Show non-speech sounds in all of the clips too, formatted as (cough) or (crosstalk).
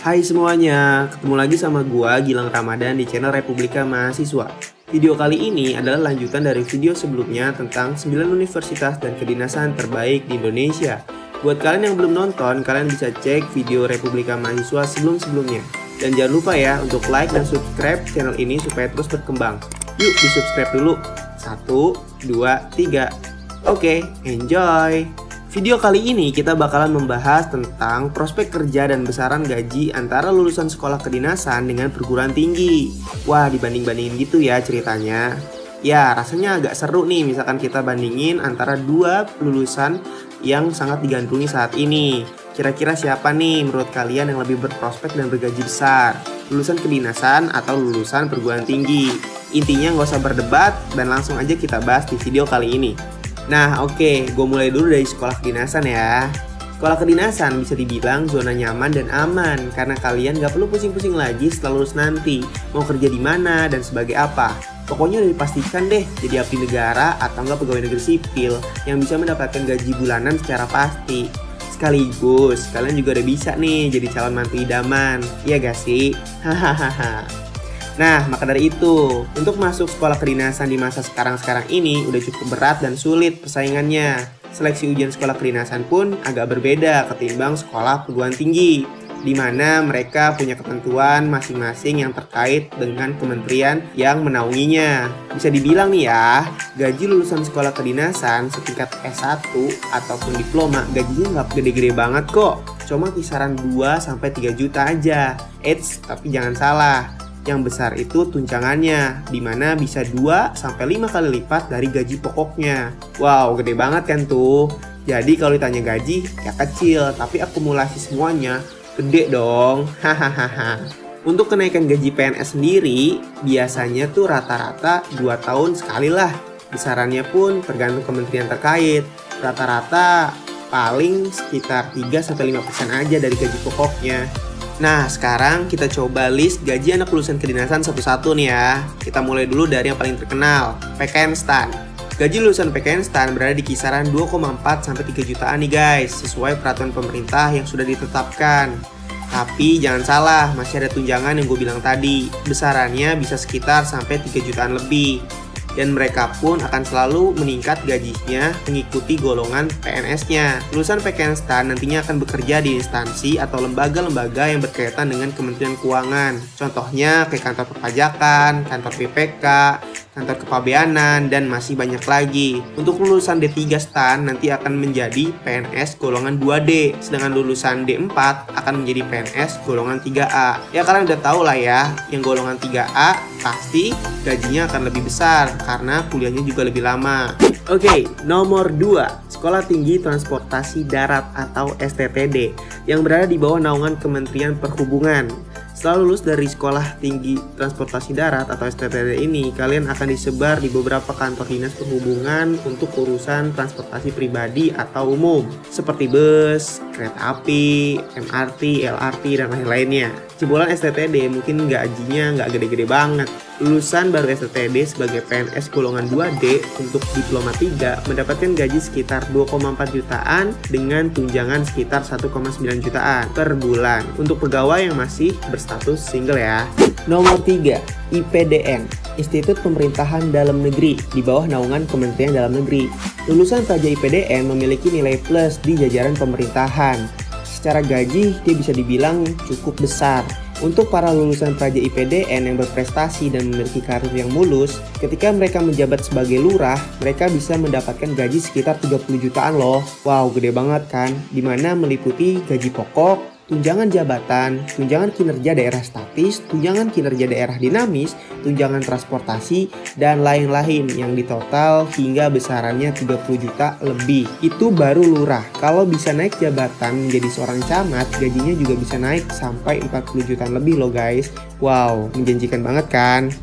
Hai semuanya, ketemu lagi sama gua Gilang Ramadan di channel Republika Mahasiswa. Video kali ini adalah lanjutan dari video sebelumnya tentang 9 universitas dan kedinasan terbaik di Indonesia. Buat kalian yang belum nonton, kalian bisa cek video Republika Mahasiswa sebelum-sebelumnya. Dan jangan lupa ya untuk like dan subscribe channel ini supaya terus berkembang. Yuk di subscribe dulu. Satu, dua, tiga. Oke, enjoy! Video kali ini kita bakalan membahas tentang prospek kerja dan besaran gaji antara lulusan sekolah kedinasan dengan perguruan tinggi. Wah, dibanding-bandingin gitu ya ceritanya. Ya, rasanya agak seru nih misalkan kita bandingin antara dua lulusan yang sangat digandrungi saat ini. Kira-kira siapa nih menurut kalian yang lebih berprospek dan bergaji besar? Lulusan kedinasan atau lulusan perguruan tinggi? Intinya nggak usah berdebat dan langsung aja kita bahas di video kali ini. Nah oke, okay, gue mulai dulu dari sekolah kedinasan ya. Sekolah kedinasan bisa dibilang zona nyaman dan aman karena kalian gak perlu pusing-pusing lagi setelah lulus nanti mau kerja di mana dan sebagai apa. Pokoknya udah dipastikan deh jadi abdi negara atau enggak pegawai negeri sipil yang bisa mendapatkan gaji bulanan secara pasti. Sekaligus kalian juga udah bisa nih jadi calon mantu idaman, iya gak sih? Hahaha. Nah, maka dari itu, untuk masuk sekolah kedinasan di masa sekarang-sekarang ini udah cukup berat dan sulit persaingannya. Seleksi ujian sekolah kedinasan pun agak berbeda ketimbang sekolah perguruan tinggi, di mana mereka punya ketentuan masing-masing yang terkait dengan kementerian yang menaunginya. Bisa dibilang nih ya, gaji lulusan sekolah kedinasan setingkat S1 ataupun diploma gajinya nggak gede-gede banget kok. Cuma kisaran 2-3 juta aja. Eits, tapi jangan salah, yang besar itu tunjangannya, di mana bisa 2 sampai 5 kali lipat dari gaji pokoknya. Wow, gede banget kan tuh. Jadi kalau ditanya gaji, ya kecil, tapi akumulasi semuanya gede dong. (laughs) Hahaha. Untuk kenaikan gaji PNS sendiri, biasanya tuh rata-rata 2 tahun sekali lah. Besarannya pun tergantung kementerian terkait. Rata-rata paling sekitar 3-5% aja dari gaji pokoknya. Nah, sekarang kita coba list gaji anak lulusan kedinasan satu-satu nih ya. Kita mulai dulu dari yang paling terkenal, PKN STAN. Gaji lulusan PKN STAN berada di kisaran 2,4 sampai 3 jutaan nih guys, sesuai peraturan pemerintah yang sudah ditetapkan. Tapi jangan salah, masih ada tunjangan yang gue bilang tadi. Besarannya bisa sekitar sampai 3 jutaan lebih dan mereka pun akan selalu meningkat gajinya mengikuti golongan PNS-nya. Lulusan PKN STAN nantinya akan bekerja di instansi atau lembaga-lembaga yang berkaitan dengan Kementerian Keuangan. Contohnya kayak kantor perpajakan, kantor PPK, kantor kepabeanan, dan masih banyak lagi. Untuk lulusan D3 STAN nanti akan menjadi PNS golongan 2D, sedangkan lulusan D4 akan menjadi PNS golongan 3A. Ya kalian udah tahu lah ya, yang golongan 3A pasti gajinya akan lebih besar karena kuliahnya juga lebih lama. Oke, okay, nomor 2, Sekolah Tinggi Transportasi Darat atau STTD yang berada di bawah naungan Kementerian Perhubungan. Setelah lulus dari Sekolah Tinggi Transportasi Darat atau STTD ini, kalian akan disebar di beberapa kantor dinas perhubungan untuk urusan transportasi pribadi atau umum, seperti bus, kereta api, MRT, LRT, dan lain-lainnya. Jebolan STTD mungkin gajinya nggak gede-gede banget, Lulusan baru STTD sebagai PNS golongan 2D untuk diploma 3 mendapatkan gaji sekitar 2,4 jutaan dengan tunjangan sekitar 1,9 jutaan per bulan untuk pegawai yang masih berstatus single ya. Nomor 3, IPDN, Institut Pemerintahan Dalam Negeri di bawah naungan Kementerian Dalam Negeri. Lulusan saja IPDN memiliki nilai plus di jajaran pemerintahan. Secara gaji dia bisa dibilang cukup besar untuk para lulusan Praja IPDN yang berprestasi dan memiliki karir yang mulus, ketika mereka menjabat sebagai lurah, mereka bisa mendapatkan gaji sekitar 30 jutaan loh. Wow, gede banget kan? Di mana meliputi gaji pokok, tunjangan jabatan, tunjangan kinerja daerah statis, tunjangan kinerja daerah dinamis, tunjangan transportasi, dan lain-lain yang ditotal hingga besarannya 30 juta lebih. Itu baru lurah. Kalau bisa naik jabatan menjadi seorang camat, gajinya juga bisa naik sampai 40 juta lebih loh guys. Wow, menjanjikan banget kan?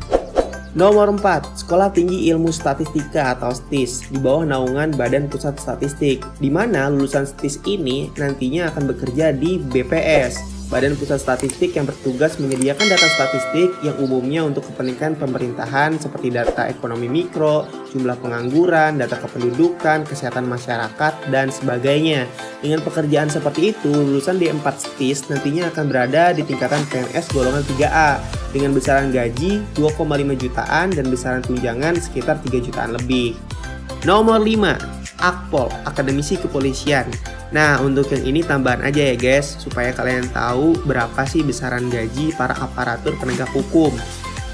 Nomor 4, Sekolah Tinggi Ilmu Statistika atau STIS di bawah naungan Badan Pusat Statistik, di mana lulusan STIS ini nantinya akan bekerja di BPS, Badan Pusat Statistik yang bertugas menyediakan data statistik yang umumnya untuk kepentingan pemerintahan seperti data ekonomi mikro, jumlah pengangguran, data kependudukan, kesehatan masyarakat, dan sebagainya. Dengan pekerjaan seperti itu, lulusan D4 STIS nantinya akan berada di tingkatan PNS golongan 3A dengan besaran gaji 2,5 jutaan dan besaran tunjangan sekitar 3 jutaan lebih. Nomor 5, Akpol, Akademisi Kepolisian. Nah, untuk yang ini tambahan aja ya guys, supaya kalian tahu berapa sih besaran gaji para aparatur penegak hukum.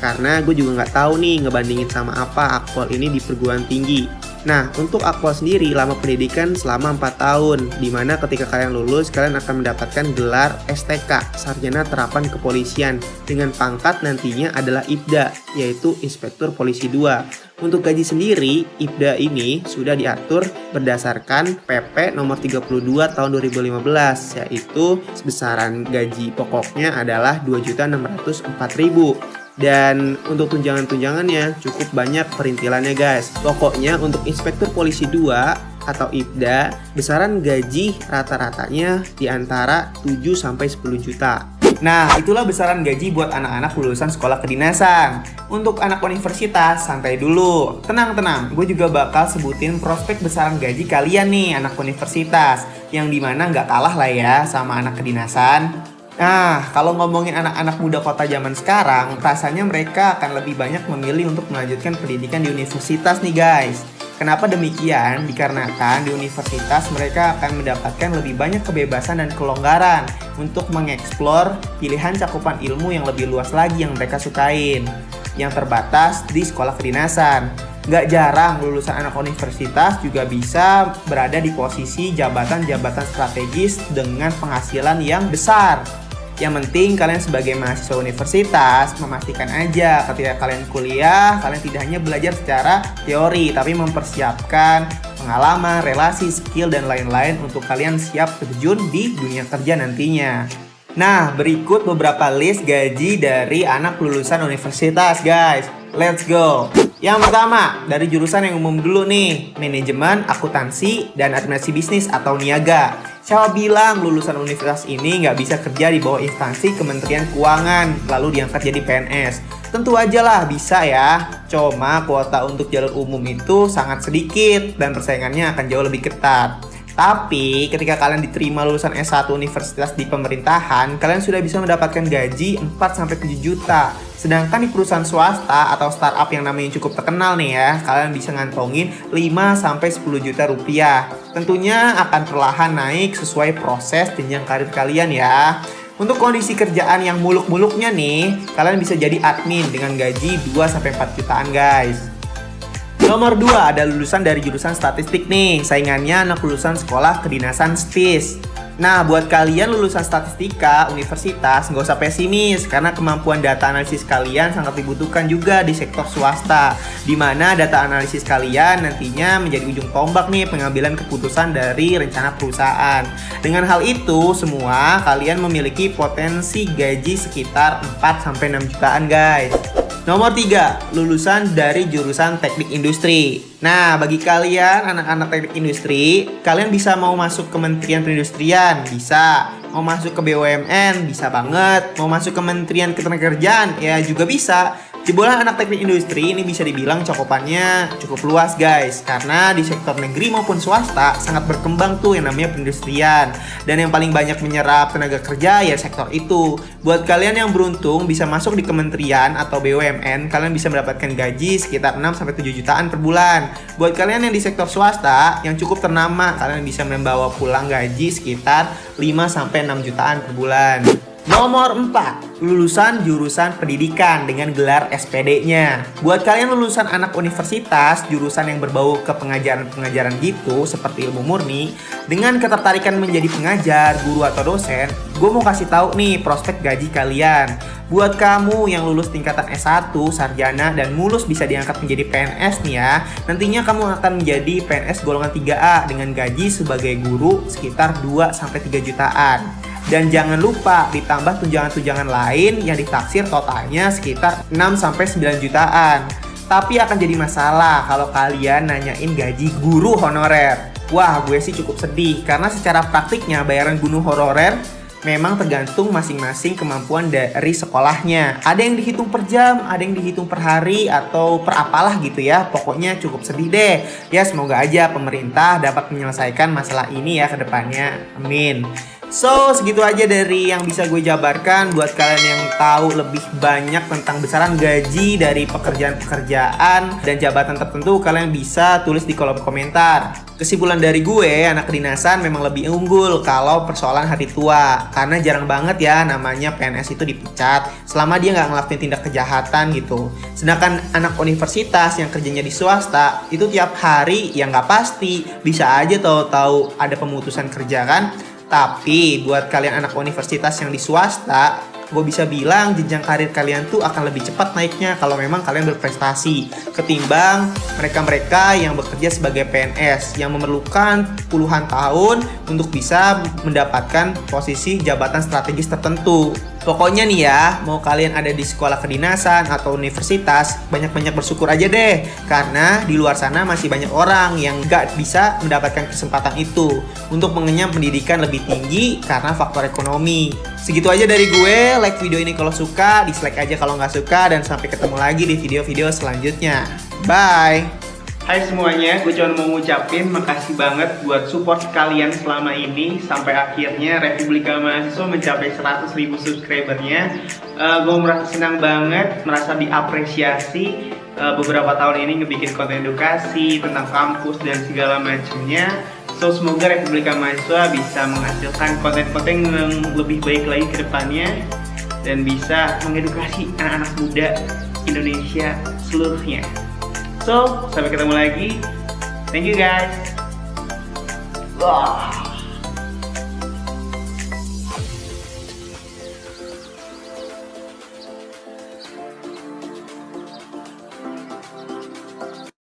Karena gue juga nggak tahu nih ngebandingin sama apa akpol ini di perguruan tinggi. Nah, untuk akpol sendiri lama pendidikan selama 4 tahun, di mana ketika kalian lulus, kalian akan mendapatkan gelar STK, Sarjana Terapan Kepolisian, dengan pangkat nantinya adalah IPDA, yaitu Inspektur Polisi 2. Untuk gaji sendiri, IPDA ini sudah diatur berdasarkan PP nomor 32 tahun 2015, yaitu besaran gaji pokoknya adalah 2.604.000 dan untuk tunjangan-tunjangannya cukup banyak perintilannya guys. Pokoknya untuk Inspektur Polisi 2 atau IPDA, besaran gaji rata-ratanya di antara 7 sampai 10 juta. Nah, itulah besaran gaji buat anak-anak lulusan sekolah kedinasan. Untuk anak universitas, santai dulu. Tenang-tenang, gue juga bakal sebutin prospek besaran gaji kalian nih, anak universitas. Yang di mana nggak kalah lah ya sama anak kedinasan. Nah, kalau ngomongin anak-anak muda kota zaman sekarang, rasanya mereka akan lebih banyak memilih untuk melanjutkan pendidikan di universitas nih guys. Kenapa demikian? Dikarenakan di universitas mereka akan mendapatkan lebih banyak kebebasan dan kelonggaran untuk mengeksplor pilihan cakupan ilmu yang lebih luas lagi yang mereka sukain, yang terbatas di sekolah kedinasan. Gak jarang lulusan anak universitas juga bisa berada di posisi jabatan-jabatan strategis dengan penghasilan yang besar yang penting kalian sebagai mahasiswa universitas memastikan aja ketika kalian kuliah, kalian tidak hanya belajar secara teori, tapi mempersiapkan pengalaman, relasi, skill, dan lain-lain untuk kalian siap terjun di dunia kerja nantinya. Nah, berikut beberapa list gaji dari anak lulusan universitas, guys. Let's go. Yang pertama, dari jurusan yang umum dulu nih, manajemen, akuntansi, dan administrasi bisnis atau niaga. Siapa bilang lulusan universitas ini nggak bisa kerja di bawah instansi Kementerian Keuangan lalu diangkat jadi PNS? Tentu aja lah bisa ya. Cuma kuota untuk jalur umum itu sangat sedikit dan persaingannya akan jauh lebih ketat. Tapi ketika kalian diterima lulusan S1 universitas di pemerintahan, kalian sudah bisa mendapatkan gaji 4-7 juta Sedangkan di perusahaan swasta atau startup yang namanya cukup terkenal nih ya, kalian bisa ngantongin 5 sampai 10 juta rupiah. Tentunya akan perlahan naik sesuai proses jenjang karir kalian ya. Untuk kondisi kerjaan yang muluk-muluknya nih, kalian bisa jadi admin dengan gaji 2 sampai 4 jutaan guys. Nomor 2 ada lulusan dari jurusan statistik nih, saingannya anak lulusan sekolah kedinasan STIS. Nah, buat kalian lulusan statistika universitas, nggak usah pesimis karena kemampuan data analisis kalian sangat dibutuhkan juga di sektor swasta, di mana data analisis kalian nantinya menjadi ujung tombak nih pengambilan keputusan dari rencana perusahaan. Dengan hal itu, semua kalian memiliki potensi gaji sekitar 4 6 jutaan, guys. Nomor 3, lulusan dari jurusan teknik industri. Nah, bagi kalian anak-anak teknik industri, kalian bisa mau masuk Kementerian Perindustrian, bisa. Mau masuk ke BUMN, bisa banget. Mau masuk Kementerian Ketenagakerjaan, ya juga bisa. Jebolan anak teknik industri ini bisa dibilang cakupannya cukup luas guys. Karena di sektor negeri maupun swasta sangat berkembang tuh yang namanya perindustrian. Dan yang paling banyak menyerap tenaga kerja ya sektor itu. Buat kalian yang beruntung bisa masuk di kementerian atau BUMN Kalian bisa mendapatkan gaji sekitar 6-7 jutaan per bulan. Buat kalian yang di sektor swasta yang cukup ternama Kalian bisa membawa pulang gaji sekitar 5-6 jutaan per bulan Nomor 4, lulusan jurusan pendidikan dengan gelar SPD-nya. Buat kalian lulusan anak universitas, jurusan yang berbau ke pengajaran-pengajaran gitu, seperti ilmu murni, dengan ketertarikan menjadi pengajar, guru atau dosen, gue mau kasih tahu nih prospek gaji kalian. Buat kamu yang lulus tingkatan S1, sarjana, dan mulus bisa diangkat menjadi PNS nih ya, nantinya kamu akan menjadi PNS golongan 3A dengan gaji sebagai guru sekitar 2-3 jutaan. Dan jangan lupa ditambah tunjangan-tunjangan lain yang ditaksir totalnya sekitar 6-9 jutaan. Tapi akan jadi masalah kalau kalian nanyain gaji guru honorer. Wah, gue sih cukup sedih karena secara praktiknya bayaran guru honorer memang tergantung masing-masing kemampuan dari sekolahnya. Ada yang dihitung per jam, ada yang dihitung per hari atau per apalah gitu ya. Pokoknya cukup sedih deh. Ya semoga aja pemerintah dapat menyelesaikan masalah ini ya ke depannya. Amin. So, segitu aja dari yang bisa gue jabarkan buat kalian yang tahu lebih banyak tentang besaran gaji dari pekerjaan-pekerjaan dan jabatan tertentu, kalian bisa tulis di kolom komentar. Kesimpulan dari gue, anak kedinasan memang lebih unggul kalau persoalan hari tua. Karena jarang banget ya namanya PNS itu dipecat selama dia nggak ngelakuin tindak kejahatan gitu. Sedangkan anak universitas yang kerjanya di swasta, itu tiap hari yang nggak pasti. Bisa aja tahu-tahu ada pemutusan kerja kan tapi buat kalian anak universitas yang di swasta, gue bisa bilang jenjang karir kalian tuh akan lebih cepat naiknya kalau memang kalian berprestasi ketimbang mereka-mereka yang bekerja sebagai PNS yang memerlukan puluhan tahun untuk bisa mendapatkan posisi jabatan strategis tertentu. Pokoknya nih ya, mau kalian ada di sekolah kedinasan atau universitas, banyak-banyak bersyukur aja deh. Karena di luar sana masih banyak orang yang gak bisa mendapatkan kesempatan itu untuk mengenyam pendidikan lebih tinggi karena faktor ekonomi. Segitu aja dari gue, like video ini kalau suka, dislike aja kalau nggak suka, dan sampai ketemu lagi di video-video selanjutnya. Bye! Hai semuanya, gue cuma mau ngucapin makasih banget buat support kalian selama ini sampai akhirnya Republika Mahasiswa mencapai 100 ribu subscribernya. Uh, gue merasa senang banget, merasa diapresiasi uh, beberapa tahun ini ngebikin konten edukasi tentang kampus dan segala macamnya. So semoga Republika Mahasiswa bisa menghasilkan konten-konten yang lebih baik lagi ke depannya dan bisa mengedukasi anak-anak muda Indonesia seluruhnya. So, sampai ketemu lagi. Thank you guys. Wah.